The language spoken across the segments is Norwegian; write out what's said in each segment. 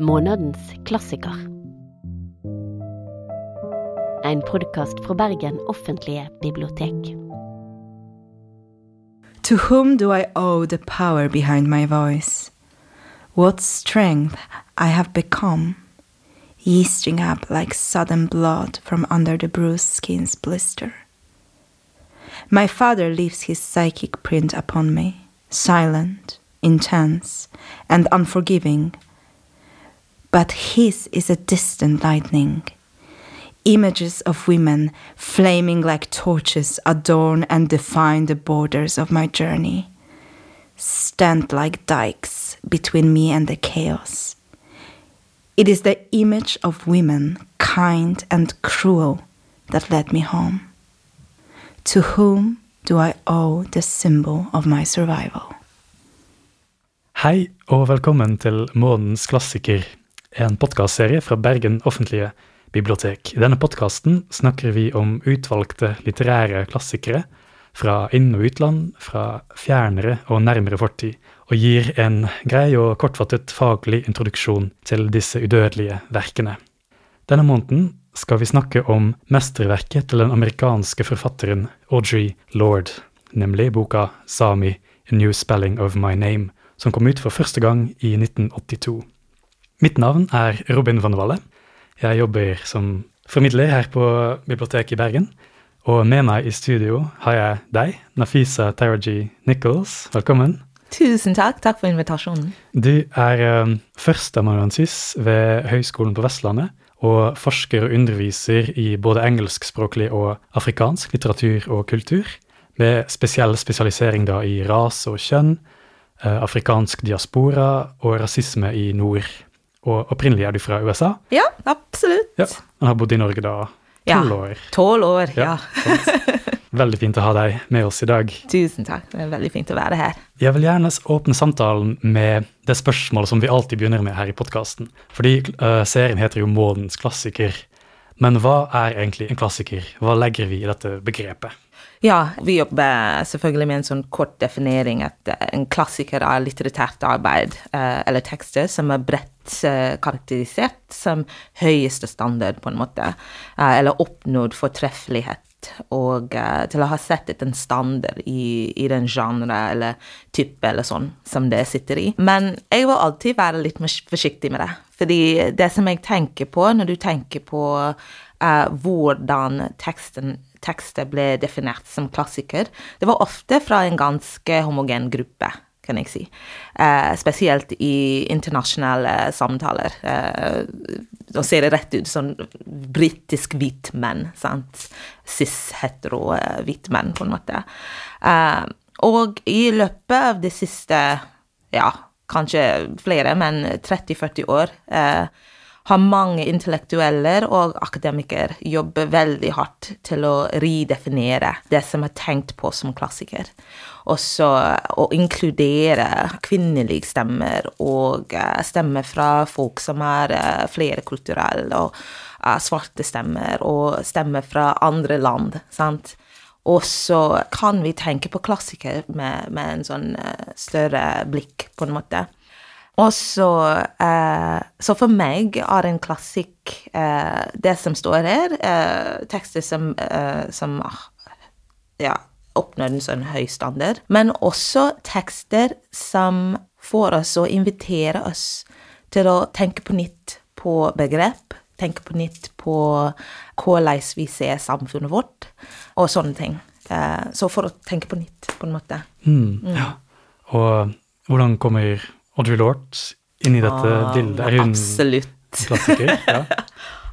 Månedens klassiker. En podkast fra Bergen offentlige bibliotek. To whom do I owe the power behind my voice? What strength I have become, yeasting up like sudden blood from under the bruised skin's blister. My father leaves his psychic print upon me, silent, intense, and unforgiving. But his is a distant lightning. Images of women flaming like torches adorn and define the borders of my journey, stand like dikes between me and the chaos. It is the image of women, kind and cruel, that led me home. To whom do I owe the symbol of my survival? Hei og velkommen til Månens klassiker, en podkastserie fra Bergen offentlige bibliotek. I denne podkasten snakker vi om utvalgte litterære klassikere fra inn- og utland, fra fjernere og nærmere fortid, og gir en grei og kortfattet faglig introduksjon til disse udødelige verkene. Denne måneden skal vi snakke om mesterverket til den amerikanske forfatteren Audrey Lord, nemlig boka Sami, A New Spelling of My Name, som kom ut for første gang i 1982. Mitt navn er Robin van Valle. Jeg jobber som formidler her på biblioteket i Bergen. Og med meg i studio har jeg deg, Nafisa Taraji Nichols. Velkommen. Tusen takk. Takk for invitasjonen. Du er um, førsteamanuensis ved Høgskolen på Vestlandet og forsker og underviser i både engelskspråklig og afrikansk litteratur og kultur, med spesiell spesialisering da i rase og kjønn, eh, afrikansk diaspora og rasisme i nord. Og opprinnelig er du fra USA? Ja, absolutt. Ja, Og har bodd i Norge da tolv Ja. år. Tolv år, ja. ja Veldig fint å ha deg med oss i dag. Tusen takk. Det er veldig fint å være her. Jeg vil gjerne åpne samtalen med det spørsmålet som vi alltid begynner med her i podkasten. Fordi uh, serien heter jo Månens klassiker. Men hva er egentlig en klassiker? Hva legger vi i dette begrepet? Ja, vi jobber selvfølgelig med en sånn kort definering at eh, en klassiker er litterært arbeid eh, eller tekster som er bredt eh, karakterisert som høyeste standard, på en måte, eller oppnådd fortreffelighet, og til å ha sett et en standard i, i den genre eller type eller sånn som det sitter i. Men jeg vil alltid være litt forsiktig med det, fordi det som jeg tenker på når du tenker på uh, hvordan teksten tekster ble definert som klassiker. Det var ofte fra en ganske homogen gruppe, kan jeg si. Eh, spesielt i internasjonale samtaler. Eh, da ser det rett ut som britisk hvit menn, sant. Cis-hetero eh, menn, på en måte. Eh, og i løpet av de siste, ja, kanskje flere, men 30-40 år, eh, har mange intellektuelle og akademikere jobbet veldig hardt til å redefinere det som er tenkt på som klassiker. Og så å inkludere kvinnelige stemmer og eh, stemmer fra folk som er eh, flerkulturelle, og eh, svarte stemmer, og stemmer fra andre land. sant? Og så kan vi tenke på klassiker med, med en sånn større blikk, på en måte. Og så eh, Så for meg er en klassikk eh, det som står her, eh, tekster som, eh, som ah, ja, oppnår en sånn høy standard, men også tekster som får oss å invitere oss til å tenke på nytt på begrep, tenke på nytt på hvordan vi ser samfunnet vårt, og sånne ting. Eh, så for å tenke på nytt, på en måte. Mm, Ja. Og hvordan kommer Audrey Lort inn i dette Ah, bildet? Er hun Absolutt. klassiker? Ja.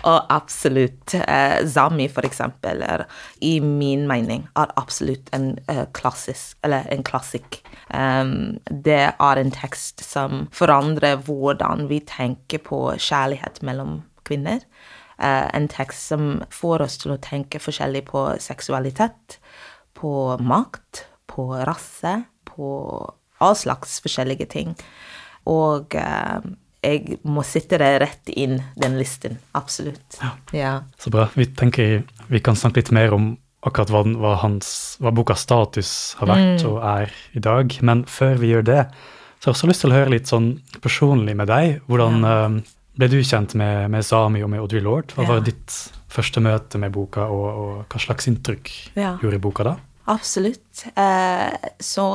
Og absolutt. Eh, Zami, for eksempel, er i min mening er absolutt en eh, klassisk, eller en klassikk. Um, det er en tekst som forandrer hvordan vi tenker på kjærlighet mellom kvinner. Uh, en tekst som får oss til å tenke forskjellig på seksualitet, på makt, på rase, på all slags forskjellige ting. Og eh, jeg må sitte det rett inn, den listen. Absolutt. Ja. Så bra. Vi tenker vi kan snakke litt mer om akkurat hva, hva, hans, hva bokas status har vært og er i dag. Men før vi gjør det, så har jeg også lyst til å høre litt sånn personlig med deg. Hvordan, eh, ble du kjent med, med Sami og med Audrey Lord? Hva Ja. var ditt første møte med boka, og, og hva slags inntrykk Ja. gjorde boka da? Absolutt. Eh, så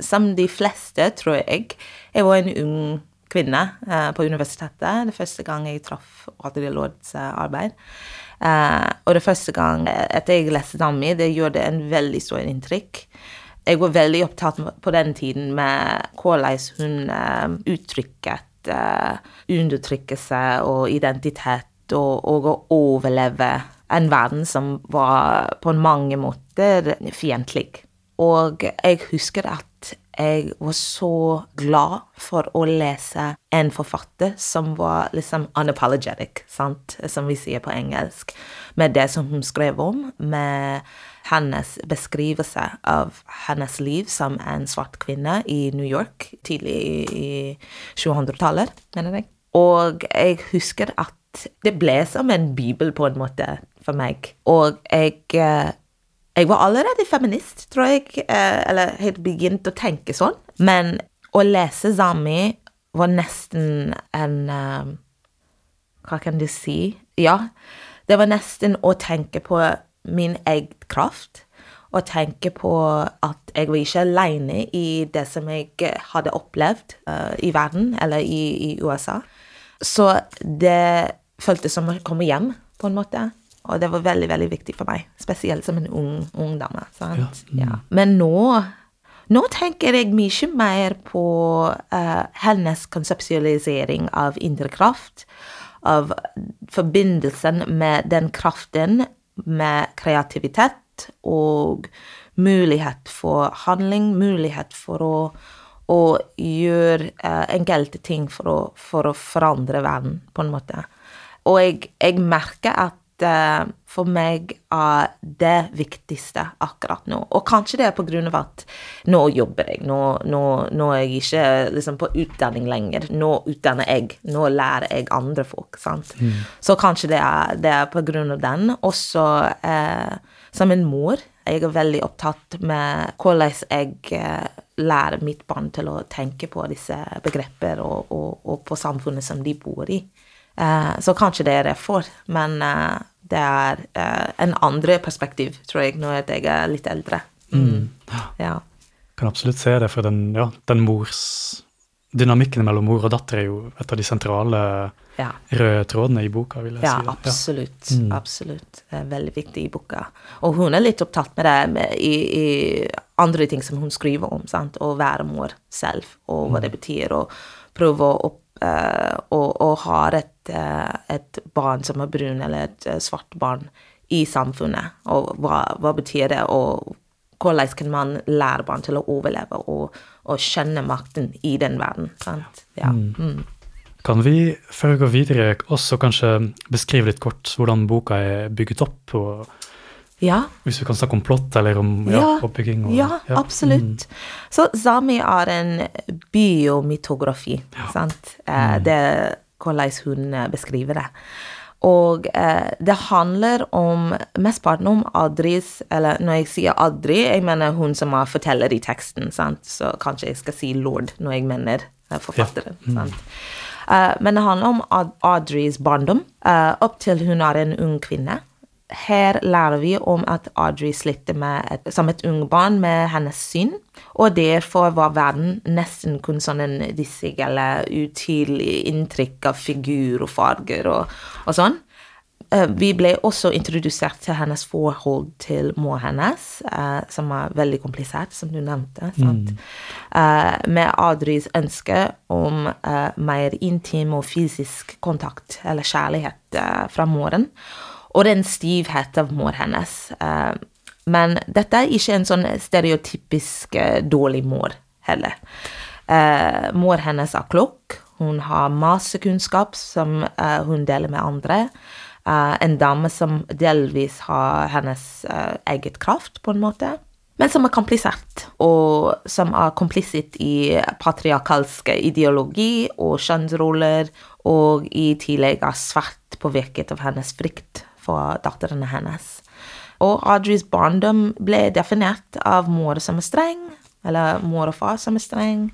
som de fleste, tror jeg Jeg var en ung kvinne eh, på universitetet det første gang jeg traff Audrey Lords eh, arbeid. Eh, og det første gang etter jeg leste Dami, det gjorde en veldig stor inntrykk. Jeg var veldig opptatt på den tiden med hvordan hun eh, uttrykket eh, undertrykkelse og identitet og, og å overleve en verden som var på mange måter fiendtlig. Og jeg husker at jeg var så glad for å lese en forfatter som var liksom unapologetic, sant, som vi sier på engelsk, med det som hun skrev om, med hennes beskrivelse av hennes liv som en svart kvinne i New York tidlig i, i 700-tallet, mener jeg. Og jeg husker at det ble som en bibel på en måte for meg. Og jeg eh, jeg var allerede feminist, tror jeg, eh, eller hadde begynt å tenke sånn. Men å lese Zami var nesten en eh, Hva kan du si? Ja, det var nesten å tenke på min egen kraft. Og tenke på at jeg var ikke alene i det som jeg hadde opplevd uh, i verden, eller i, i USA. Så det føltes som å komme hjem, på en måte. Og det var veldig, veldig viktig for meg. Spesielt som en ung, ung dame. Sant? Ja. Men nå nå tenker jeg mye mer på uh, hennes konseptualisering av indre kraft. Av forbindelsen med den kraften med kreativitet og mulighet for handling, mulighet for å, å gjøre eh, enkelte ting for å, for å forandre verden, på en måte. Og jeg, jeg merker at for meg er det viktigste akkurat nå. Og kanskje det er av at nå jobber jeg, nå, nå, nå er jeg ikke liksom på utdanning lenger. Nå utdanner jeg, nå lærer jeg andre folk, sant. Så kanskje det er, det er av den. Også eh, som en mor, jeg er veldig opptatt med hvordan jeg eh, lærer mitt barn til å tenke på disse begreper og, og, og på samfunnet som de bor i. Eh, så kanskje det er det jeg får, men eh, det er eh, en andre perspektiv, tror jeg, når jeg er litt eldre. Mm. Ja. Kan absolutt se det, for den, ja, den mors Dynamikken mellom mor og datter er jo et av de sentrale ja. røde trådene i boka, vil jeg Ja, si. Det. absolutt. Mm. Absolutt. Det er veldig viktig i boka. Og hun er litt opptatt med det med, i, i andre ting som hun skriver om. sant? Å være mor selv, og hva Mm. det betyr. Og prøve å, opp- uh, å, å ha et, eh, et barn som er brun, eller et eh, svart barn, i samfunnet. Og hva, hva betyr det? Og hvordan kan man lære barn til å overleve og, og skjønne makten i den verden? sant? Ja. Mm. Kan vi, før vi går videre, også kanskje beskrive litt kort hvordan boka er bygget opp? og ja. Hvis vi kan snakke om plott eller om ja, Ja, oppbygging? Og, Ja, absolutt. Så Sami er en biomitografi, sant. Mm. Det hvordan hun eh, beskriver det. Og eh, det handler om mesteparten om Adris Eller når jeg sier Adri, jeg mener hun som er forteller i teksten, sant. Så kanskje jeg skal si lord når jeg mener eh, forfatteren. sant. Eh, men det handler om Ad Adris barndom, eh, opp til hun er en ung kvinne. Her lærer vi om at Audrey slitte med et, som et ung barn med hennes syn, og derfor var verden nesten kun sånn en dissig eller utydelig inntrykk av figur og farger og, og sånn. Eh, Vi ble også introdusert til hennes forhold til mor hennes, eh, som er veldig komplisert, som du nevnte. sant? Eh, med Audrys ønske om mer intim og fysisk kontakt, eller kjærlighet, fra moren. Og det er en stivhet av mor hennes. Eh, men dette er ikke en sånn stereotypisk eh, dårlig mor heller. Eh, mor hennes er klokk, hun har masse kunnskap som hun deler med andre. En dame som delvis har hennes eget kraft, på en måte. Men som er komplisert, og som er komplisert i patriarkalske ideologi og kjønnsroller, og i tillegg er svært påvirket av hennes frykt for datterne hennes. Og Audreys barndom ble definert av mor som er streng, eller mor og far som er streng,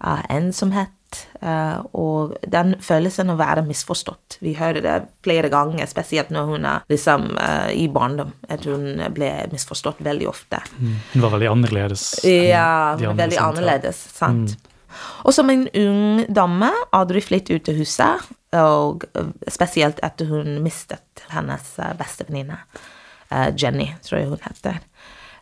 av ensomhet, eh, og den følelsen å være misforstått. Vi hører det flere ganger, spesielt når hun er liksom eh, i barndom, at hun ble misforstått veldig ofte. Mm. Hun var veldig annerledes. Ja, veldig annerledes, sant. Mm. Og som en ung dame Audrey flyttet ut av huset, og spesielt etter hun mistet hennes beste venninne, Jenny, tror jeg hun heter.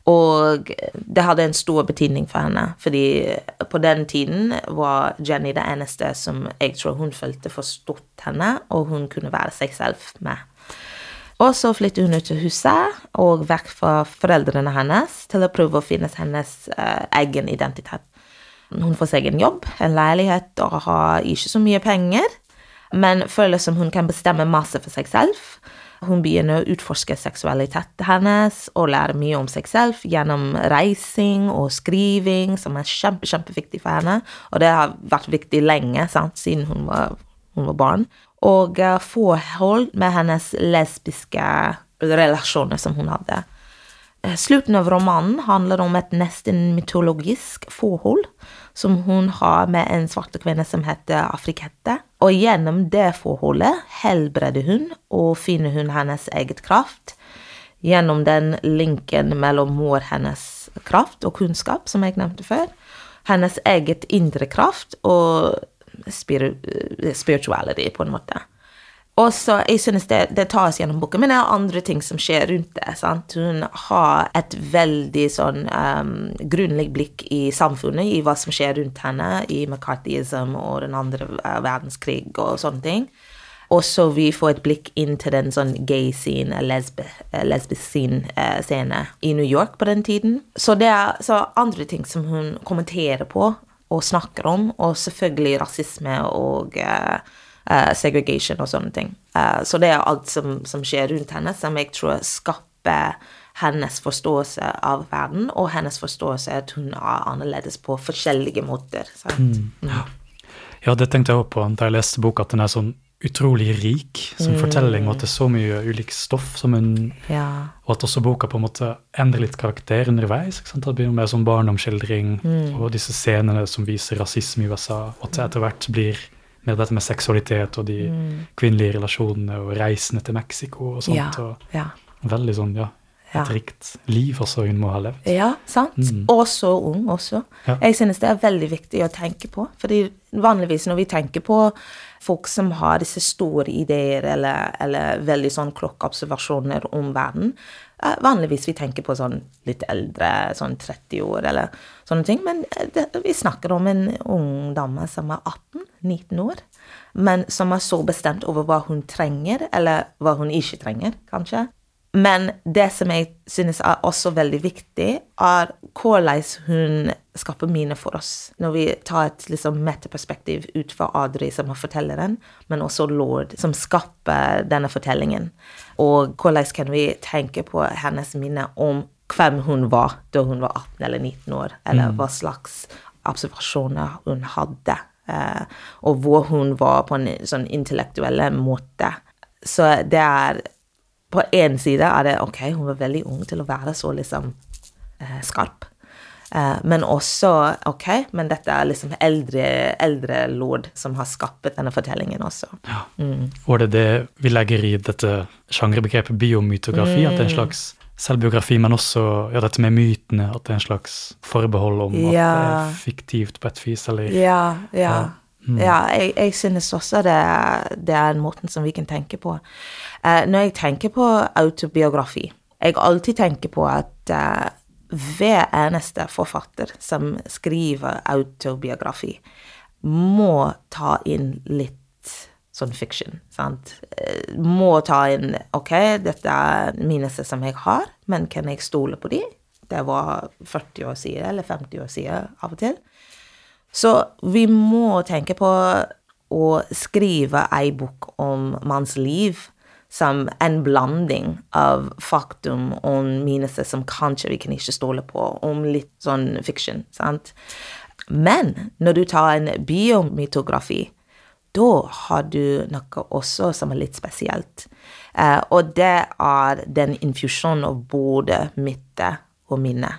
Og det hadde en stor betydning for henne, fordi på den tiden var Jenny det eneste som jeg tror hun følte forstått henne, og hun kunne være seg selv med. Og så flyttet hun ut til huset og vekk fra foreldrene hennes til å prøve å finne hennes uh, egen identitet. Hun får seg en jobb, en leilighet og har ikke så mye penger, men føler som hun kan bestemme masse for seg selv. Hun begynner å utforske seksualiteten hennes og lære mye om seg selv gjennom reising og skriving, som er kjempe, kjempeviktig for henne. Og det har vært viktig lenge, sant, siden hun var, hun var barn. Og uh, forhold med hennes lesbiske relasjoner som hun hadde. Eh, slutten av romanen handler om et nesten mytologisk forhold som hun har med en svarte kvinne som heter Afrikette. Og gjennom det forholdet helbreder hun og finner hun hennes eget kraft. Gjennom den linken mellom mor hennes kraft og kunnskap, som jeg nevnte før. Hennes eget indre kraft og spirituality, på en måte. Og så, jeg synes det, det, tas gjennom boken, men det er andre ting som skjer rundt det. sant? Hun har et veldig sånn um, grunnlig blikk i samfunnet, i hva som skjer rundt henne, i McCarthyism og den andre uh, verdenskrig og sånne ting. Og så vi får et blikk inn til den sånn gay scene, lesbe, uh, lesbisk scene, uh, scene i New York på den tiden. Så det er så andre ting som hun kommenterer på og snakker om, og selvfølgelig rasisme og uh, uh, segregation og sånne ting. Uh, så det er alt som, som, skjer rundt henne, som jeg tror skaper hennes forståelse av verden, og hennes forståelse at hun er annerledes på forskjellige måter. Mm. Ja. ja. det tenkte jeg òg på da jeg leste boka, at den er sånn utrolig rik som mm. fortelling, og at det er så mye ulikt stoff. som hun ja. Og at også boka på en måte endrer litt karakter underveis. ikke sant? Det begynner med sånn barndomsskildring mm. og disse scenene som viser rasisme i USA, og at det etter hvert blir med dette med seksualitet og de mm. kvinnelige relasjonene og reisene til Mexico og sånt. Ja, og ja. Veldig sånn, ja, et ja. rikt liv også hun må ha levd. Ja, sant. Mm. Og så ung også. Ja. Jeg synes det er veldig viktig å tenke på. fordi vanligvis når vi tenker på folk som har disse store ideer eller, eller veldig sånn klokkeobservasjoner om verden, vanligvis vi tenker på sånn litt eldre, sånn 30 år eller sånne ting. Men eh, det, vi snakker om en ung dame som er 18-19 år, men som er så bestemt over hva hun trenger, eller hva hun ikke trenger, kanskje. Men det som jeg synes er også veldig viktig, er hvordan hun skaper mine for oss. Når vi tar et liksom, metaperspektiv ut fra Adri, som er fortelleren, men også Lord, som skaper denne fortellingen. Og hvordan kan vi tenke på hennes minne om hvem hun var da hun var 18 eller 19 år, eller mm. hva slags observasjoner hun hadde, eh, og hvor hun var på en sånn intellektuell måte. Så det er på én side er det ok, hun var veldig ung til å være så liksom eh, skarp. Eh, men også ok, men dette er liksom eldre, eldre lord som har skapt denne fortellingen også. Ja. Mm. Og det det vi legger i dette sjangerbegrepet biomytografi, mm. at det er en mm. slags selvbiografi, men også ja, dette med mytene, at det er en slags forbehold om ja. at det er fiktivt på et vis, eller Ja, ja. ja. Mm. Ja, jeg, jeg synes også det, det, er en måten som vi kan tenke på. Uh, når jeg tenker på autobiografi Jeg alltid tenker på at uh, hver eneste forfatter som skriver autobiografi, må ta inn litt sånn fiction. sant? Uh, må ta inn OK, dette er minelser som jeg har, men kan jeg stole på de? Det var 40 år siden, eller 50 år siden av og til. Så vi må tenke på å skrive ei bok om manns liv som en blanding av faktum og minuser som kanskje vi kan ikke stole på, om litt sånn fiction, sant? Men når du tar en biomytografi, da har du noe også som er litt spesielt. Eh, og det er den infusjonen av både myte og minne.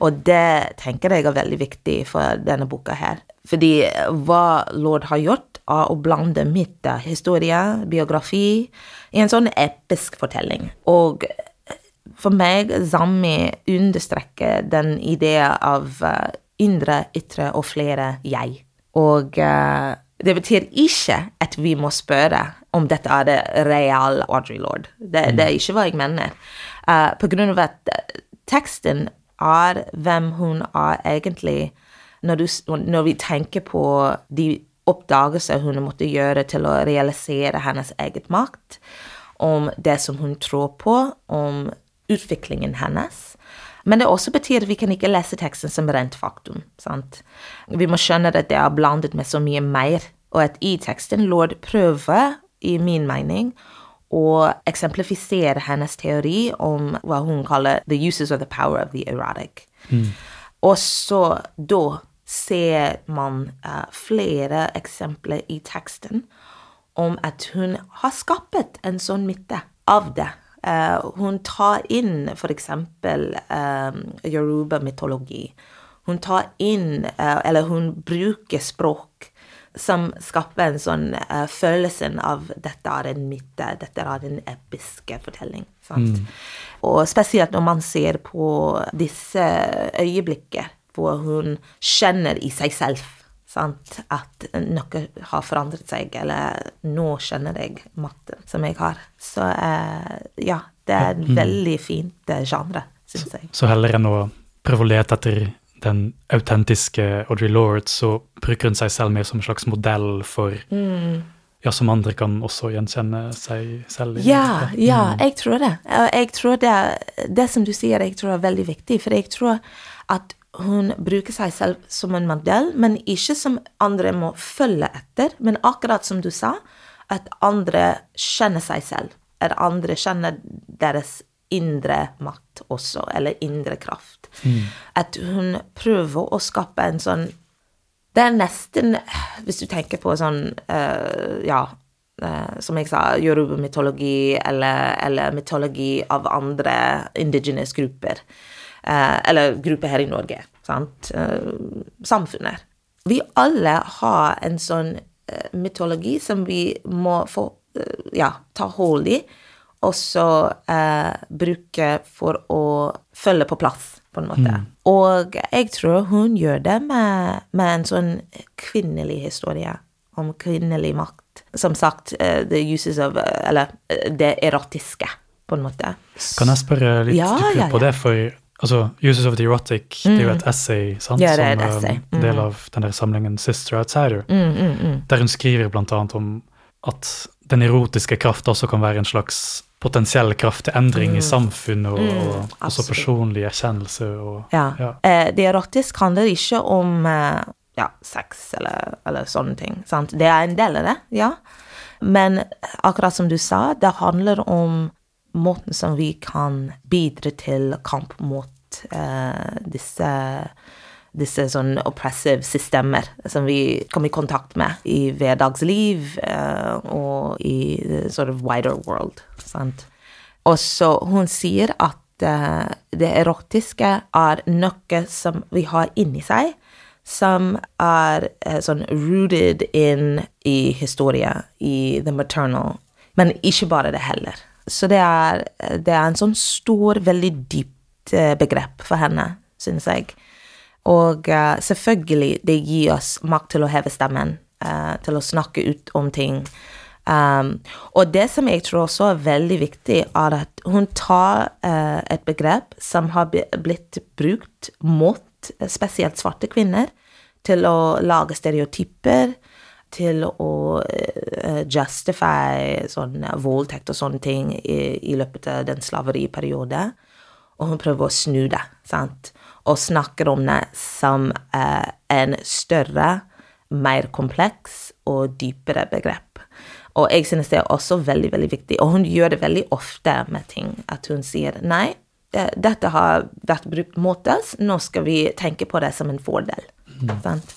Og det tenker jeg er veldig viktig for denne boka her. Fordi hva lord har gjort, av å blande mitt historie, biografi, i en sånn episk fortelling. Og for meg, Zammi understreker den ideen av uh, indre, ytre og flere jeg. Og uh, det betyr ikke at vi må spørre om dette er det reale Audrey Lord. Det, det, er ikke hva jeg mener. Uh, på grunn av at teksten er hvem hun er egentlig når, du, når vi tenker på de oppdagelser hun måtte gjøre til å realisere hennes eget makt, om det som hun tror på, om utviklingen hennes. Men det også betyr at vi kan ikke lese teksten som rent faktum. Sant? Vi må skjønne at det er blandet med så mye mer, og at i teksten lord prøver, i min mening, å eksemplifisere hennes teori om hva hun kaller 'the uses of the power of the erotic'. Mm. Og så da ser man uh, flere eksempler i teksten om at hun har skapt en sånn midte av det. Uh, hun tar inn f.eks. Um, yoruba-mytologi. Hun tar inn, uh, eller hun bruker språk som skaper en sånn uh, følelse av dette er en myte, dette er en episke fortelling. Mm. Og spesielt når man ser på disse øyeblikket, hvor hun kjenner i seg selv Sant? At noe har forandret seg, eller nå kjenner jeg matten som jeg har. Så uh, ja, det er en mm. veldig fint eh, genre, syns jeg. Så, så heller enn å prøve å lete etter den autentiske Audrey Lord, så bruker hun seg selv mer som en slags modell for mm. Ja, som andre kan også gjenkjenne seg selv i. Ja, ja, mm. jeg tror det. Jeg tror det, det som du sier, jeg tror er veldig viktig. For jeg tror at hun bruker seg selv som en modell, men ikke som andre må følge etter. Men akkurat som du sa, at andre kjenner seg selv. At andre kjenner deres indre makt også, eller indre kraft. Mm. At hun prøver å skape en sånn Det er nesten, hvis du tenker på sånn uh, Ja, uh, som jeg sa, yoruba-mytologi eller, eller mytologi av andre indigenous grupper. Uh, eller grupper her i Norge. Sant? Samfunnet. Vi alle har en sånn mytologi som vi må få ja, ta hold i, og så eh, bruke for å følge på plass, på en måte. Mm. Og jeg tror hun gjør det med, med, en sånn kvinnelig historie om kvinnelig makt. Som sagt, uh, the uses of Eller det erotiske, på en måte. Kan jeg spørre litt ja, ja, ja. på det, for Altså, 'Uses of the Erotic' mm. det er jo et mm. essay sant, ja, det er et som essay. Mm. del av den der samlingen 'Sister Outsider', mm, mm, der hun skriver annet om at den erotiske kraft også kan være en slags potensiell kraft til endring i samfunnet, og, og også personlig erkjennelse. Og, ja. ja. Eh, det erotiske handler ikke om eh, ja, sex eller, eller, sånne ting. Sant? Det er en del av det, ja. Men akkurat som du sa, det handler om måten som vi kan bidra til kamp mot eh, disse disse sånn oppressive systemer som vi kommer i kontakt med i hverdagsliv uh, og i the sort of wider world. Sant? Og så hun sier at uh, det erotiske er noe som vi har inni seg, som er uh, sånn rooted in i historie, i the maternal. Men ikke bare det heller. Så det er, det er en sånn stor, veldig dypt uh, begrep for henne, synes jeg. Og selvfølgelig, det gir oss makt til å heve stemmen, til å snakke ut om ting. Um, og det som jeg tror også er veldig viktig, er at hun tar uh, et begrep som har blitt brukt mot spesielt svarte kvinner, til å lage stereotyper, til å uh, justify sånn voldtekt og sånne ting i, i løpet av den slaveriperioden. Og hun prøver å snu det, sant, og snakker om det som uh, en større, mer kompleks og dypere begrep. Og jeg synes det er også veldig, veldig viktig. Og hun gjør det veldig ofte med ting. At hun sier nei, det, dette har vært brukt mot oss, nå skal vi tenke på det som en fordel. Mm. Sant?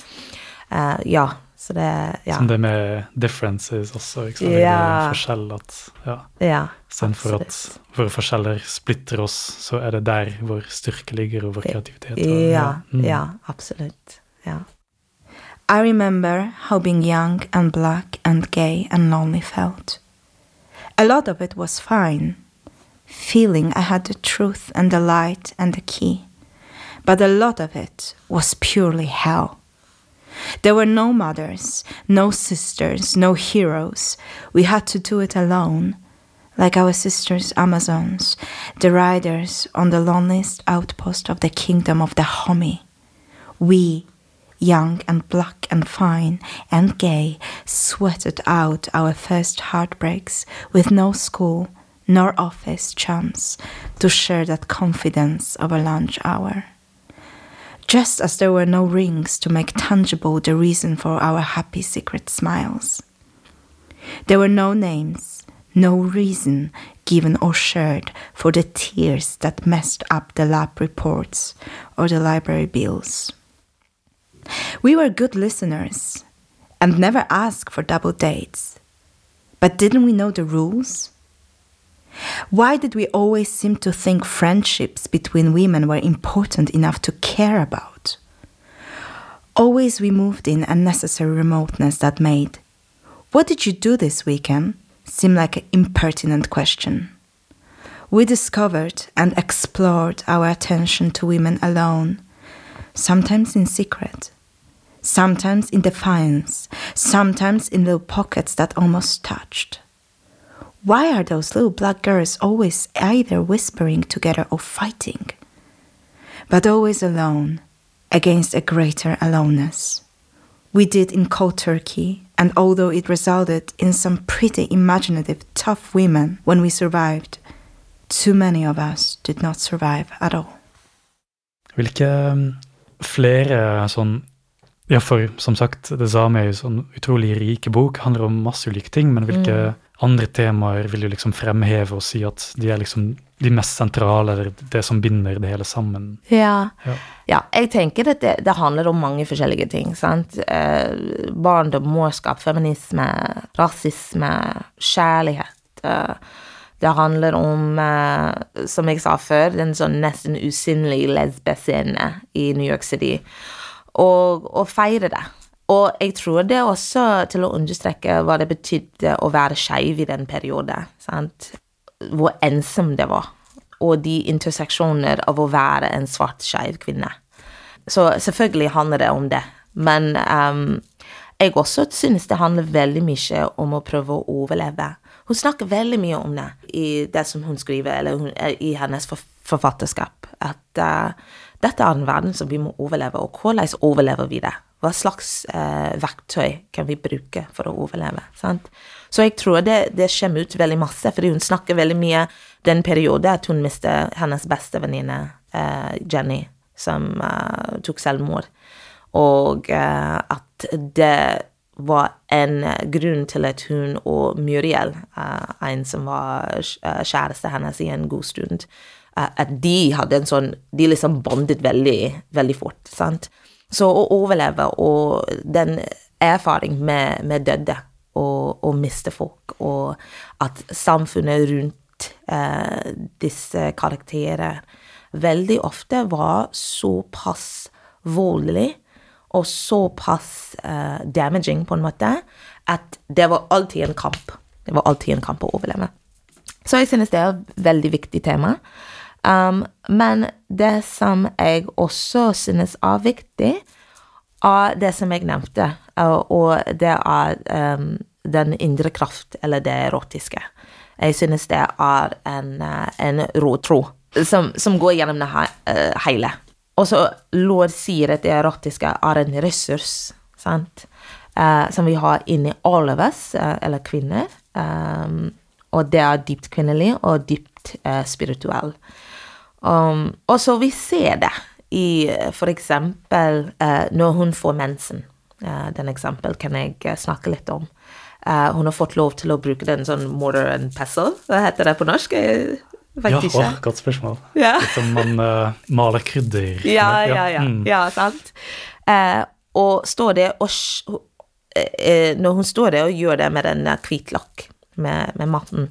Uh, ja. Så det, ja. Som det med differences også, ikke sant? Ja. Forskjell at, ja. ja Istedenfor at våre forskjeller splitter oss, så er det der vår styrke ligger, og vår kreativitet. Og, ja, mm. ja, absolutt. Ja. I remember how being young and black and gay and lonely felt. A lot of it was fine, feeling I had the truth and the light and the key. But a lot of it was purely hell. There were no mothers, no sisters, no heroes. We had to do it alone, like our sisters Amazons, the riders on the loneliest outpost of the kingdom of the Homi. We, young and black and fine and gay, sweated out our first heartbreaks with no school nor office chance to share that confidence of a lunch hour. Just as there were no rings to make tangible the reason for our happy secret smiles. There were no names, no reason given or shared for the tears that messed up the lab reports or the library bills. We were good listeners and never asked for double dates. But didn't we know the rules? Why did we always seem to think friendships between women were important enough to care about? Always we moved in unnecessary remoteness that made, What did you do this weekend? seem like an impertinent question. We discovered and explored our attention to women alone, sometimes in secret, sometimes in defiance, sometimes in little pockets that almost touched. Why are those little black girls always either whispering together or fighting? But always alone, against a greater aloneness. We did in cold turkey, and although it resulted in some pretty imaginative, tough women when we survived, too many of us did not survive at all. Hvilke um, flere sånn Ja, for som sagt, det samme er jo sånn utrolig rike bok, handler om masse ulike ting, men hvilke Mm. andre temaer vil du liksom fremheve og si at de er liksom de mest sentrale, eller det som binder det hele sammen? Ja. Ja. ja jeg tenker at det, det handler om mange forskjellige ting. sant? Eh, barndom, morskap, feminisme, rasisme, kjærlighet. Eh, det handler om, eh, som jeg sa før, den sånn nesten usynlige lesbescenen i New York City. Og, og feire det. Og jeg tror det også til å understreke hva det betydde å være skeiv i den perioden. sant? Hvor ensom det var. Og de interseksjoner av å være en svart skeiv kvinne. Så selvfølgelig handler det om det. Men um, jeg også synes det handler veldig mye om å prøve å overleve. Hun snakker veldig mye om det i det som hun skriver, eller hun, i hennes forfatterskap. At uh, dette er en verden som vi må overleve, og hvordan overlever vi det? Hva slags uh, verktøy kan vi bruke for å overleve? Sant? Så jeg tror det, det kommer ut veldig masse, fordi hun snakker veldig mye den perioden at hun mistet hennes beste venninne, uh, Jenny, som tok selvmord. Og at det var en grunn til at hun og Muriel, eh, en som var eh, kjæreste hennes i en god stund, eh, at de hadde en sånn De liksom bondet veldig, veldig fort, sant. Så å overleve og den erfaring med, med døde og, og miste folk, og at samfunnet rundt eh, disse karakterer veldig ofte var såpass voldelig og såpass uh, damaging, på en måte, at det var alltid en kamp. Det var alltid en kamp å overleve. Så jeg synes det er et veldig viktig tema. Um, men det som jeg også synes er viktig, er det som jeg nevnte, uh, og det er um, den indre kraft, eller det erotiske. Jeg synes det er en, uh, en tråd som, som går gjennom det he hele. Og så Lord sier at det erotiske er en ressurs, sant, Eh, som vi har inni alle av oss, eh, eller kvinner. Um, og det er dypt kvinnelig og dypt eh, spirituell. Um, og så vi ser det i eksempel uh, når hun får mensen. Eh, den eksempel kan jeg uh, snakke litt om. hun har fått lov til å bruke den sånn mortar and pestle, hva heter det på norsk? Jeg Ja, ikke. å, godt spørsmål. Ja. Litt som man uh, maler krydder. Ja, ja, ja. Mm. ja sant. Eh, og står det og eh, eh, Når hun står der og gjør det med den hvitløk, med, med maten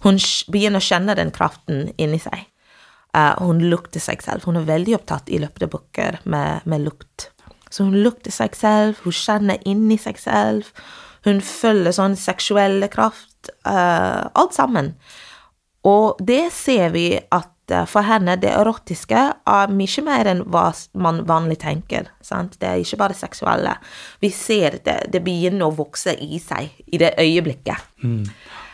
Hun begynner å kjenne den kraften inni seg. Eh, hun lukter seg selv. Hun er veldig opptatt i løpet av bøker med, med lukt. Så hun lukter seg selv, hun kjenner inni seg selv. Hun følger sånn seksuelle kraft. eh, alt sammen. Og det ser vi at eh, for henne, det erotiske er mye mer enn hva man vanlig tenker. Sant? Det er ikke bare seksuelle. Vi ser det, det begynner å vokse i seg i det øyeblikket.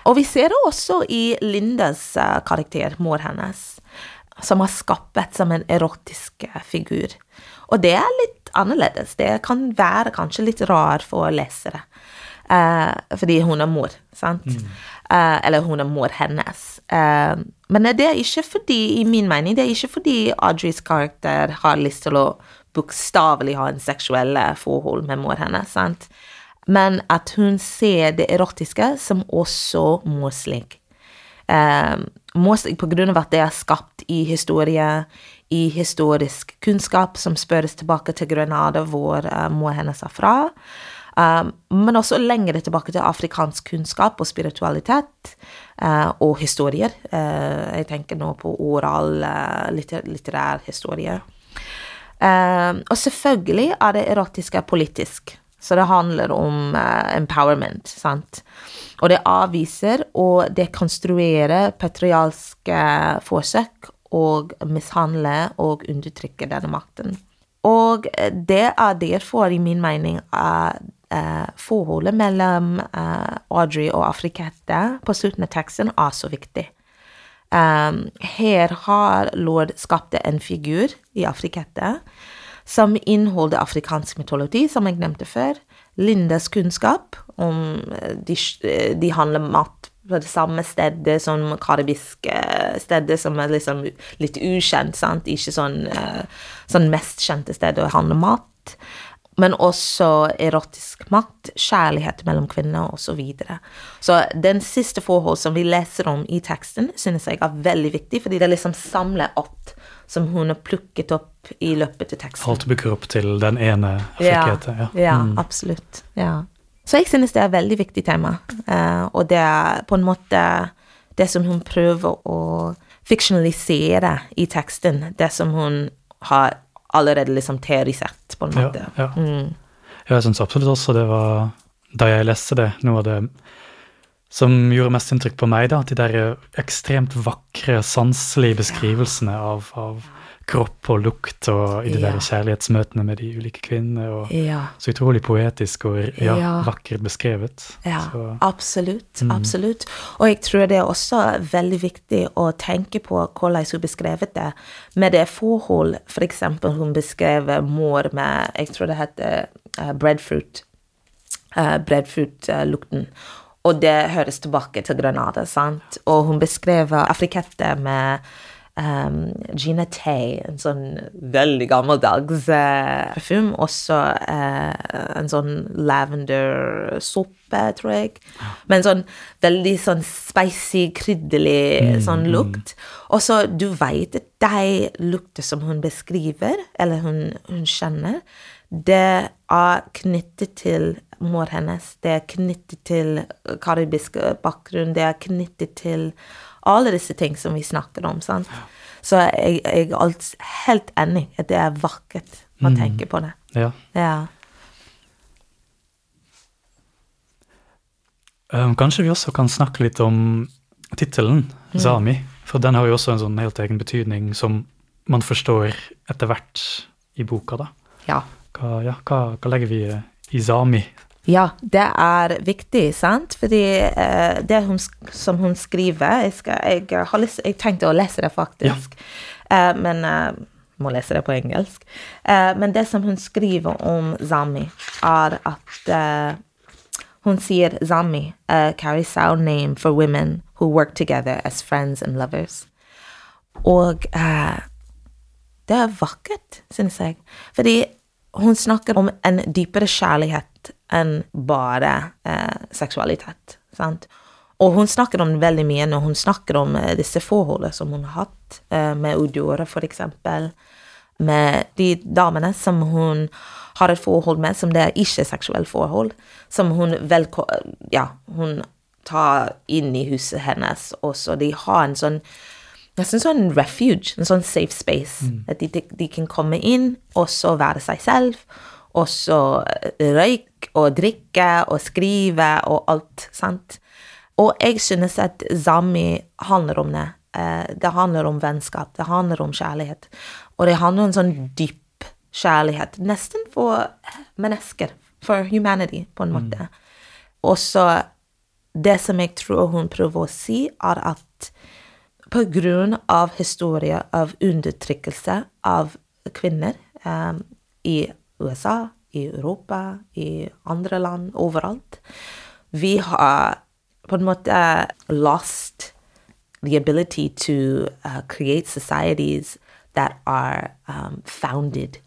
Og vi ser det også i Lindas eh, karakter, mor hennes, som har skapt som en erotisk eh, figur. Og det er litt annerledes. Det kan være kanskje litt rar for lesere. Eh, fordi hun er mor, sant? Eh, eller hun er mor hennes. Uh, men det er ikke fordi, i min mening, det er ikke fordi Audreys karakter har lyst til å bokstavelig ha en seksuelle forhold med mor hennes, sant? Men at hun ser det erotiske som også morslig. Uh, morslig på grunn av at det er skapt i historie, i historisk kunnskap som spørres tilbake til Grenada, hvor uh, mor hennes er fra. Um, men også lengre tilbake til afrikansk kunnskap og spiritualitet uh, og historier. Uh, jeg tenker nå på oral uh, litter, litterær historie. Eh, og selvfølgelig er det erotiske politisk, så det handler om eh, empowerment, sant. Og det avviser og dekonstruerer patrialske forsøk og mishandle og undertrykke denne makten. Og eh, det er derfor, i min mening, forholdet mellom eh, Audrey og Afrikette på slutten av teksten er så viktig. Um, her har lord skapt en figur i Afrikette som inneholder afrikansk mytologi, som jeg nevnte før. Lindas kunnskap om eh, de, de handler mat på det samme stedet som karibiske steder som er liksom litt ukjent, sant? Ikke sånn, eh, sånn mest kjente sted å handle mat. Men også erotisk makt, kjærlighet mellom kvinner osv. Så, videre. så den siste forhold som vi leser om i teksten, synes jeg er veldig viktig, fordi det liksom samler alt som hun har plukket opp i løpet av teksten. Alt bygger opp til den ene Ja. Ja. ja Mm. absolutt. Ja. Så jeg synes det er et veldig viktig tema, eh, og det er på en måte det som hun prøver å fiksjonalisere i teksten, det som hun har allerede liksom teorisert, på en Ja, måte. ja. Mm. Ja, jeg syns absolutt også det var, da jeg leste det, noe av det som gjorde mest inntrykk på meg, da, de der ekstremt vakre, sanselige beskrivelsene av, av kropp og lukt og i de der kjærlighetsmøtene med de ulike kvinnene. og. Så utrolig poetisk og vakkert beskrevet. Ja, Så, absolutt. Absolutt. Og jeg tror det er også veldig viktig å tenke på hvordan hun beskrevet det, med det forhold f.eks. hun beskrev mor med Jeg tror det heter uh, breadfruit. Uh, breadfruit-lukten. Og det høres tilbake til Granada, sant? Og hun beskrev afrikette med um, Gina Tay, en sånn veldig gammeldags uh, parfyme. Også uh, en sånn lavender-såpe, tror jeg. Med en sånn veldig sånn spicy, krydderlig sånn lukt. Og så du veit at de lukter som hun beskriver, eller hun, hun kjenner, det er knyttet til mor hennes, det er knyttet til karibisk bakgrunn, det er knyttet til alle disse ting som vi snakker om, sant. Så jeg, jeg er helt enig at det er vakkert å tenke på det. ja. Ja. Um, kanskje vi også kan snakke litt om tittelen, Mm. Zami. For den har jo også en sånn helt egen betydning som man forstår etter hvert i boka, da. ja. Hva, ja, hva, hva legger vi i Zami? Ja, det er viktig, sant? Fordi eh, det hun, som hun skriver Jeg, skal, jeg, har lyst, jeg tenkte å lese det, faktisk. Eh, men eh, må lese det på engelsk. Eh, men det som hun skriver om Zami, er at eh, hun sier Zami uh, carries our name for women who work together as friends and lovers. Og eh, det er vakkert, synes jeg. Fordi hun snakker om en dypere kjærlighet enn bare eh, seksualitet. Sant? Og hun snakker om det veldig mye når hun snakker om eh, disse forholdene som hun har hatt, eh, med Udjore for eksempel. Med de damene som hun har et forhold med som det er ikke seksuelt forhold. Som hun velko... Ja, hun tar inn i huset hennes, og så de har en sånn Nesten sånn refuge, en sånn safe space. At de, de, de kan komme inn og så være seg selv, også røyk og drikke og skrive og alt, sant. Og jeg synes at Zami handler om det. Eh, det handler om vennskap, det handler om kjærlighet. Og det handler om en sånn dyp kjærlighet, nesten for mennesker, for humanity, på en måte. Og så det som jeg tror hun prøver å si, er at på grunn av historie av undertrykkelse av kvinner um, i USA, i Europa, i andre land, overalt Vi har på en måte lost the ability to uh, create societies that are um, founded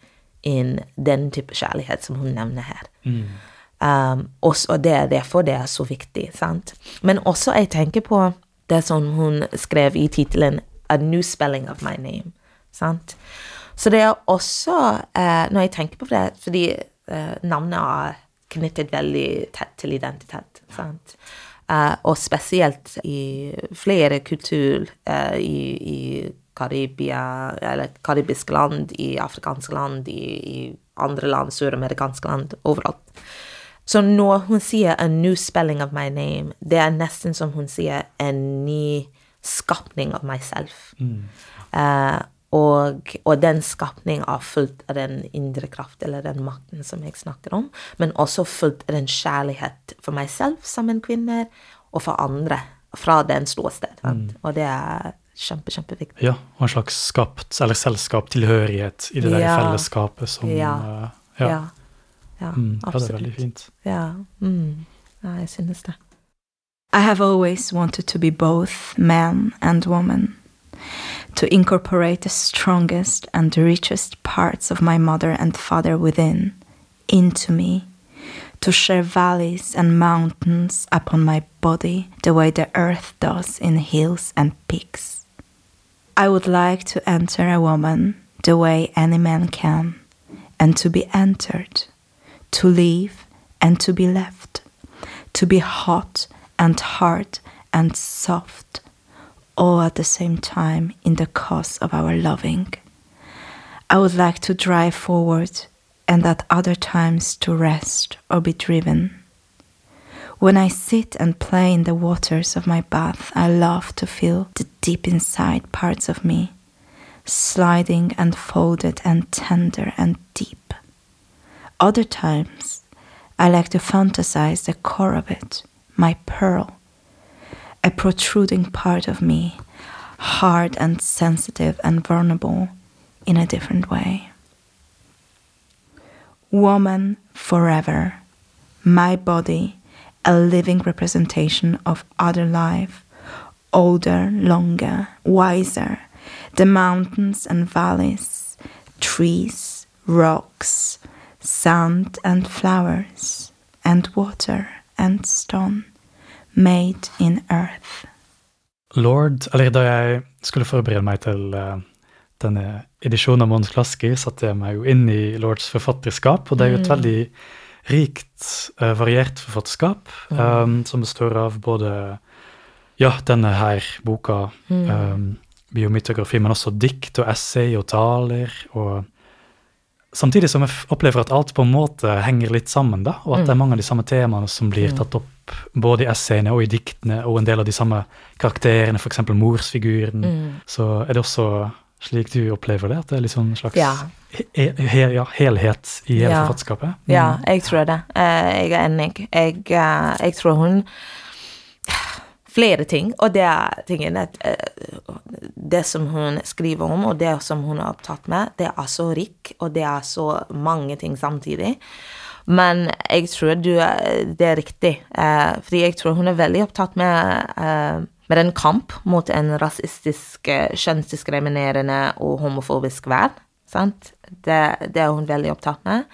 in den type kjærlighet som hun nevner her. Mm. Um, og det er derfor det er så viktig. sant? Men også jeg tenker på det som hun skrev i tittelen 'A New Spelling of My Name'. sant? Så det er også, eh, når jeg tenker på det, fordi eh, navnet er knyttet veldig tett til identitet. sant? Eh, og spesielt i flere kulturer i, i Karibia, eller karibiske land, i afrikanske land, i, i andre land, søramerikanske land, overalt. Så når hun sier 'a new spelling of my name', det er nesten som hun sier 'en ny skapning av meg selv'. Mm. Uh, og, og, den skapning er fullt av den indre kraft, eller den makten som jeg snakker om, men også fullt av den kjærlighet for meg selv som en kvinne, og for andre, fra den ståsted. Mm. Og det er kjempe, kjempeviktig. Ja, og en slags skapt, eller selskap, tilhørighet i det der fellesskapet som Ja. uh, Ja. ja. Ja, Mm, ja, det er veldig fint. Ja, mm. ja, jeg synes det. I have always wanted to be both man and woman, to incorporate the strongest and richest parts of my mother and father within, into me, to share valleys and mountains upon my body the way the earth does in hills and peaks. I would like to enter a woman the way any man can, and to be entered, to leave and to be left, to be hot and hard and soft, all at the same time in the cause of our loving. I would like to drive forward and at other times to rest or be driven. When I sit and play in the waters of my bath, I love to feel the deep inside parts of me, sliding and folded and tender and deep. Other times, I like to fantasize the core of it, my pearl, a protruding part of me, hard and sensitive and vulnerable in a different way. Woman forever, my body, a living representation of other life, older, longer, wiser, the mountains and valleys, trees, rocks, sand and flowers, and water and stone, made in earth. Lord, eller da jeg skulle forberede meg til uh, denne edisjonen av Mons Klaski, satte jeg meg jo inn i Lords forfatterskap, og det er jo et veldig rikt, uh, variert forfatterskap, eh, som består av både ja, denne her boka, eh, biomytografi, men også dikt og essay og taler, og samtidig som jeg opplever at alt på en måte henger litt sammen, da, og at det er mange av de samme temaene som blir tatt opp både i essayene og i diktene, og en del av de samme karakterene, f.eks. morsfiguren. Så er det også slik du opplever det, at det er litt sånn slags Ja. he he ja, helhet i hele Ja. forfatterskapet? Ja, jeg tror det. Eh, Jeg er enig. Jeg, eh, jeg tror hun Flere ting, og det er tingen at eh, Det som hun skriver om, og det som hun er opptatt med, det er så rik, og det er så mange ting samtidig. Men jeg tror du, det er riktig, eh, fordi jeg tror hun er veldig opptatt med, eh, med en kamp mot en rasistisk, eh, kjønnsdiskriminerende og homofobisk verden. Sant? Det, det er hun veldig opptatt med.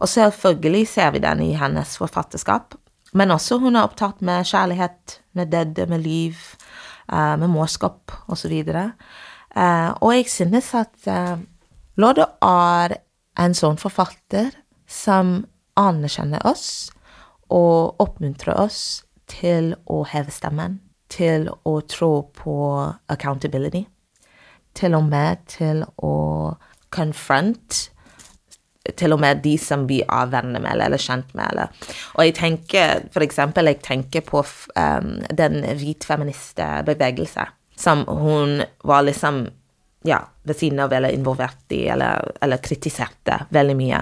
Og selvfølgelig ser vi den i hennes forfatterskap. Men også hun er opptatt med kjærlighet, med døde, med liv, eh, med morskap osv. Eh, og jeg synes at eh, Lodde er en sånn forfatter som anerkjenner oss og oppmuntrer oss til å heve stemmen, til å tro på accountability, til og med til å confront til og med de som vi er venner med eller kjent med. Eller. Og jeg tenker, for eksempel, jeg tenker på um, den bevegelse som hun var liksom ja, ved siden av eller involvert i, eller, eller kritiserte veldig mye.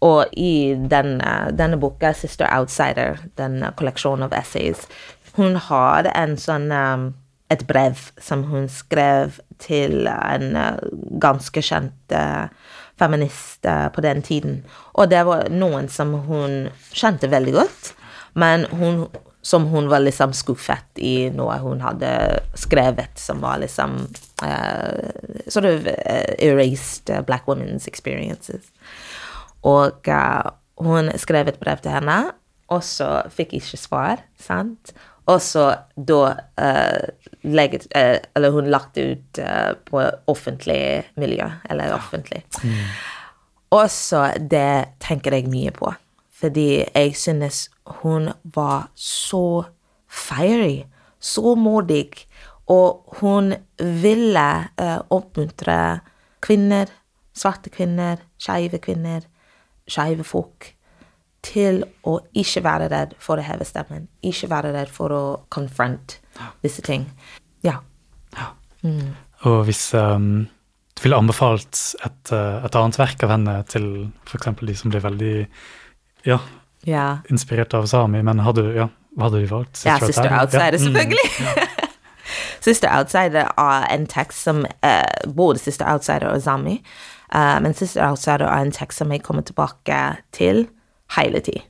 Og i denne, denne boka, 'Sister Outsider', den kolleksjonen av essays, hun har en sånn um, et brev som hun skrev til en ganske kjent feminist på den tiden. Og det var noen som hun kjente veldig godt, men hun, som hun var liksom skuffet i noe hun hadde skrevet som var liksom uh, Sort of erased black women's experiences. Og hun skrev et brev til henne, og så fikk ikke svar, sant? Og så da uh, legget, uh, Eller hun lagt ut uh, på offentlig miljø, eller offentlig. Mm. Og så det tenker jeg mye på, fordi jeg synes hun var så fiery, så modig, og hun ville oppmuntre kvinner, svarte kvinner, skeive kvinner, skeive folk til å ikke være redd for å heve stemmen. Ikke være redd for å confront disse ting. Ja. ja. Mm. Og hvis um, du ville anbefalt et, uh, et, annet verk av henne til f.eks. de som blir veldig ja, ja. inspirert av sami, men hadde, ja, hva hadde du valgt? Sister ja, Sister Outsider, selvfølgelig. Mm. Sister Outsider er en tekst som uh, Både Sister Outsider og Sami, uh, men Sister Outsider er en tekst som jeg kommer tilbake til hele tid.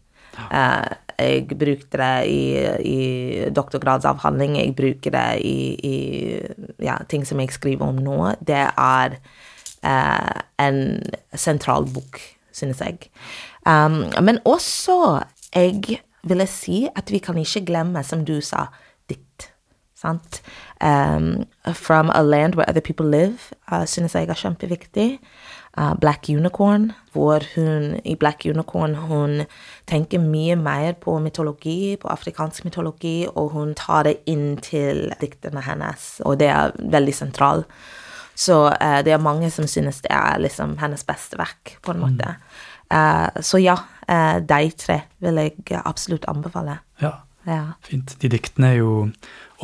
Uh, jeg brukte det i, i doktorgradsavhandling, jeg bruker det i, i ja, ting som jeg skriver om nå. Det er uh, en sentral bok, synes jeg. Um, men også, jeg vil si at vi kan ikke glemme, som du sa, ditt. Sant? Um, from a land where other people live, uh, synes jeg er kjempeviktig uh, Black Unicorn, hvor hun i Black Unicorn hun tenker mye mer på mytologi, på afrikansk mytologi, og hun tar det inn til diktene hennes, og det er veldig sentralt. Så uh, det er mange som synes det er liksom hennes beste verk, på en måte. Uh, så ja, de tre vil jeg absolutt anbefale. Ja, ja. fint. De diktene er jo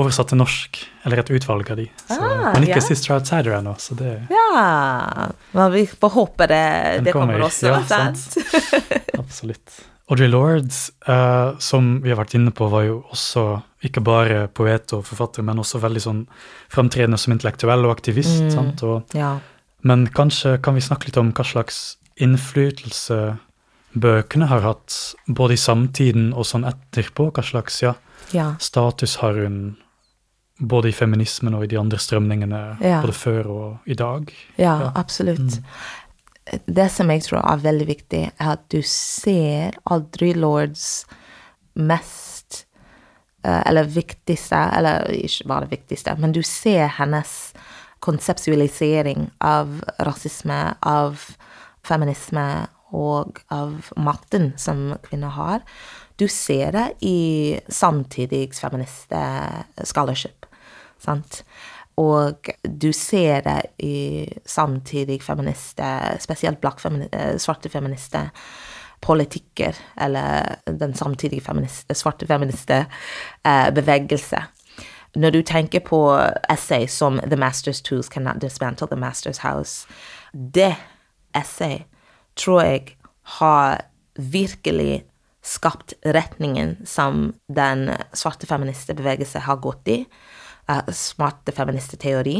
oversatt til norsk, eller et utvalg av de. Så, ah, men ikke ja. Sister Outsider ennå, så det Ja. Men vi får håpe det, det kommer, kommer, også. Ja, sant. Absolutt. Audrey Lord, uh, som vi har vært inne på, var jo også ikke bare poet og forfatter, men også veldig sånn framtredende som intellektuell og aktivist. Mm, sant? Og, ja. Men kanskje kan vi snakke litt om hva slags innflytelse bøkene har hatt, både i samtiden og sånn etterpå? Hva slags ja, ja. status har hun både i feminismen og i de andre strømningene, ja. både før og i dag? Ja, ja. absolutt. Mm. Det som jeg tror er veldig viktig, er at du ser aldri Lords mest eh, Eller viktigste, eller ikke bare viktigste, men du ser hennes konseptualisering av rasisme, av feminisme og av makten som kvinner har. Du ser det i samtidig feminist scholarship, sant? Og du ser det i samtidig feminister, spesielt black feministe, svarte feminister, politikker, eller den samtidige feministe, svarte feministe eh. Når du tenker på essay som 'The Master's Tools Cannot Dismantle the Master's House', det essay tror jeg har virkelig skapt retningen som den svarte feministbevegelse har gått i. Uh, smarte feministteori.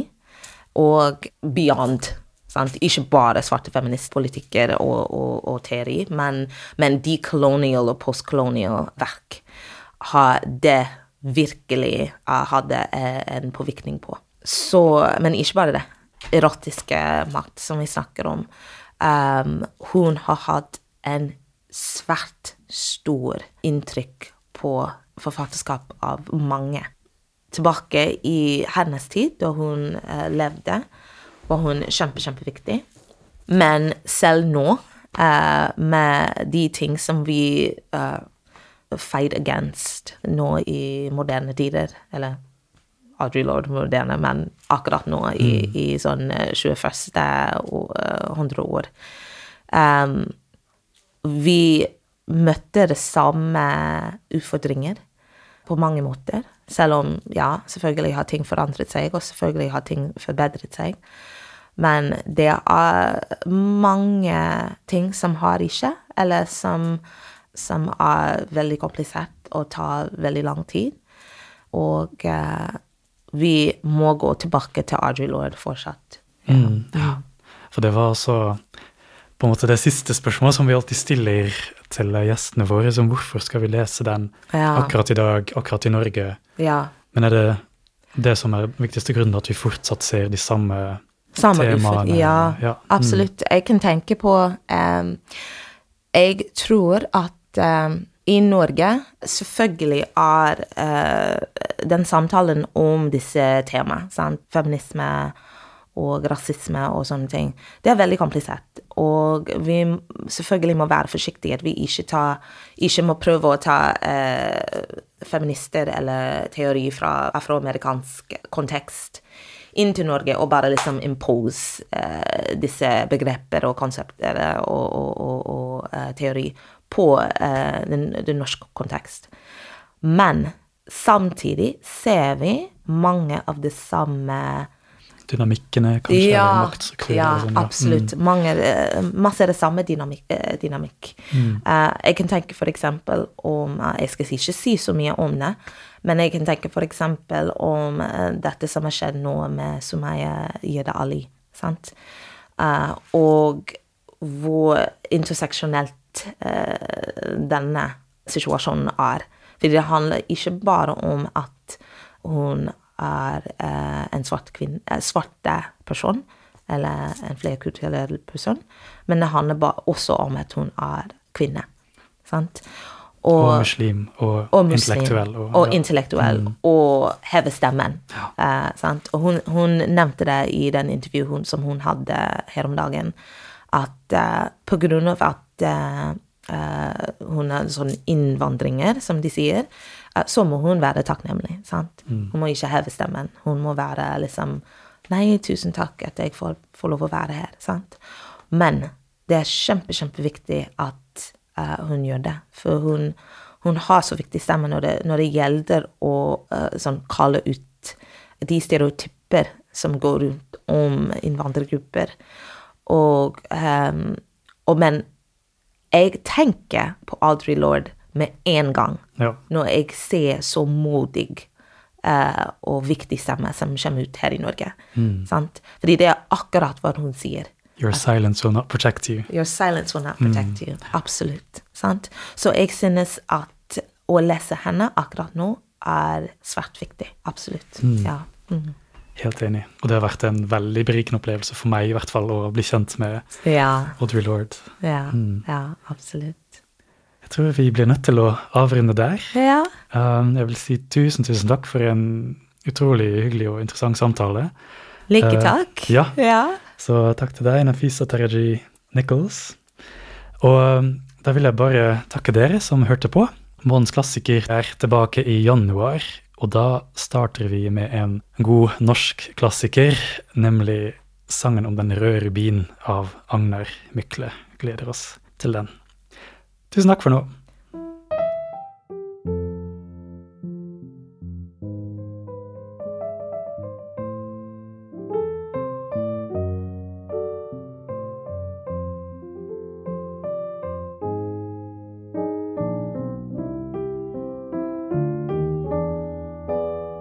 Og beyond. Sant? Ikke bare svarte feministpolitikker og, og, og teori, men, men decolonial og postcolonial verk har det virkelig uh, hadde uh, en påvirkning på. Så, men ikke bare det. Erotiske makt, som vi snakker om. Um, hun har hatt en svært stor inntrykk på forfatterskap av mange. Tilbake i hennes tid, da hun uh, levde, var hun kjempe, kjempeviktig. Men selv nå, uh, med de ting som vi uh, fight against nå i moderne tider, eller Audrey Lord moderne, men akkurat nå i, mm. i sånn 21. hundreår, um, vi møtte det samme utfordringer på mange måter. Selv om, ja, selvfølgelig har ting forandret seg, og selvfølgelig har ting forbedret seg. Men det er mange ting som har ikke, eller som, som er veldig komplisert og tar veldig lang tid. Og eh, vi må gå tilbake til Audrey Lord fortsatt. Mm, ja. For det var altså på en måte det siste spørsmålet som vi alltid stiller til gjestene våre, som hvorfor skal vi lese den Ja. akkurat i dag, akkurat i Norge? Ja. Men er det det som er viktigste grunnen, at vi fortsatt ser de samme Samme temaene? Ja, Ja, mm. absolutt. Jeg kan tenke på um, Jeg tror at um, i Norge selvfølgelig er uh, den samtalen om disse temaene, feminisme og rasisme og sånne ting, det er veldig komplisert. Og vi selvfølgelig må være forsiktige, at vi ikke, tar, ikke må prøve å ta eh, feminister eller teori fra afroamerikansk kontekst inn til Norge og bare liksom impose eh, disse begreper og konsepter og, og, og, og eh, teori på eh, den, den norske kontekst. Men samtidig ser vi mange av de samme Dynamikkene, kanskje? ja, eller ja, sånn, ja. absolutt. Mange, eh, masse er det samme dynamikk. eh, dynamikk. Eh, jeg kan tenke eksempel om Jeg skal ikke si så mye om det, men jeg kan tenke eksempel om uh, dette som har skjedd nå med Sumaya Yeda Ali. Sant? Og hvor interseksjonelt denne situasjonen er. For det handler ikke bare om at hun er eh, en svart kvinne, eh, svarte person, eller en flerkulturell person, men det handler også om at hun er kvinne. Sant? Og, muslim, og, og muslim, intellektuell. Og, ja. intellektuell, og heve stemmen. Eh, sant? Og hun, hun nevnte det i den intervjuet som hun hadde her om dagen, at eh, på grunn av at eh, eh, hun er sånn innvandringer, som de sier, så må hun være takknemlig. Sant? Hun må ikke heve stemmen. Hun må være liksom Nei, tusen takk at jeg får, får lov å være her. Sant? Men det er kjempe, kjempeviktig at uh, hun gjør det. For hun, hun har så viktig stemme når det, når det gjelder å uh, sånn kalle ut de stereotyper som går rundt om innvandrergrupper. Og, um, og Men jeg tenker på Audrey Lord med en gang Ja. når jeg ser så modig uh, og viktig stemme som kommer ut her i Norge. Sant? Fordi det er akkurat hva hun sier. Your silence will not protect you. Your silence will not protect you. Absolutt. Sant? Så jeg synes at å lese henne akkurat nå er svært viktig. Absolutt. Ja. Mm. Helt enig. Og det har vært en veldig berikende opplevelse for meg i hvert fall å bli kjent med ja. Audrey Lord. Ja. Ja, absolutt. Jeg tror vi blir nødt til å avrunde der. Ja. Um, jeg vil si tusen, tusen takk for en utrolig hyggelig og interessant samtale. Like takk. takk. ja. ja. Så takk til deg, Nafisa Taraji Nichols. Og um, da vil jeg bare takke dere som hørte på. Månens klassiker er tilbake i januar, og da starter vi med en god norsk klassiker, nemlig sangen om den røde rubin av Agnar Mykle. Gleder oss til den. Tusen takk for nå.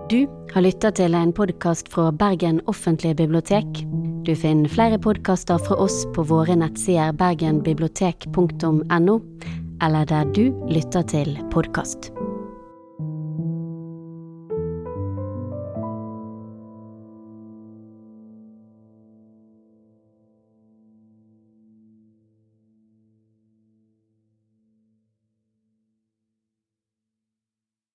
Du har lytta til en podkast fra Bergen offentlige bibliotek. Du finner flere podkaster fra oss på våre nettsider bergenbibliotek.no, eller der du lytter til podkast.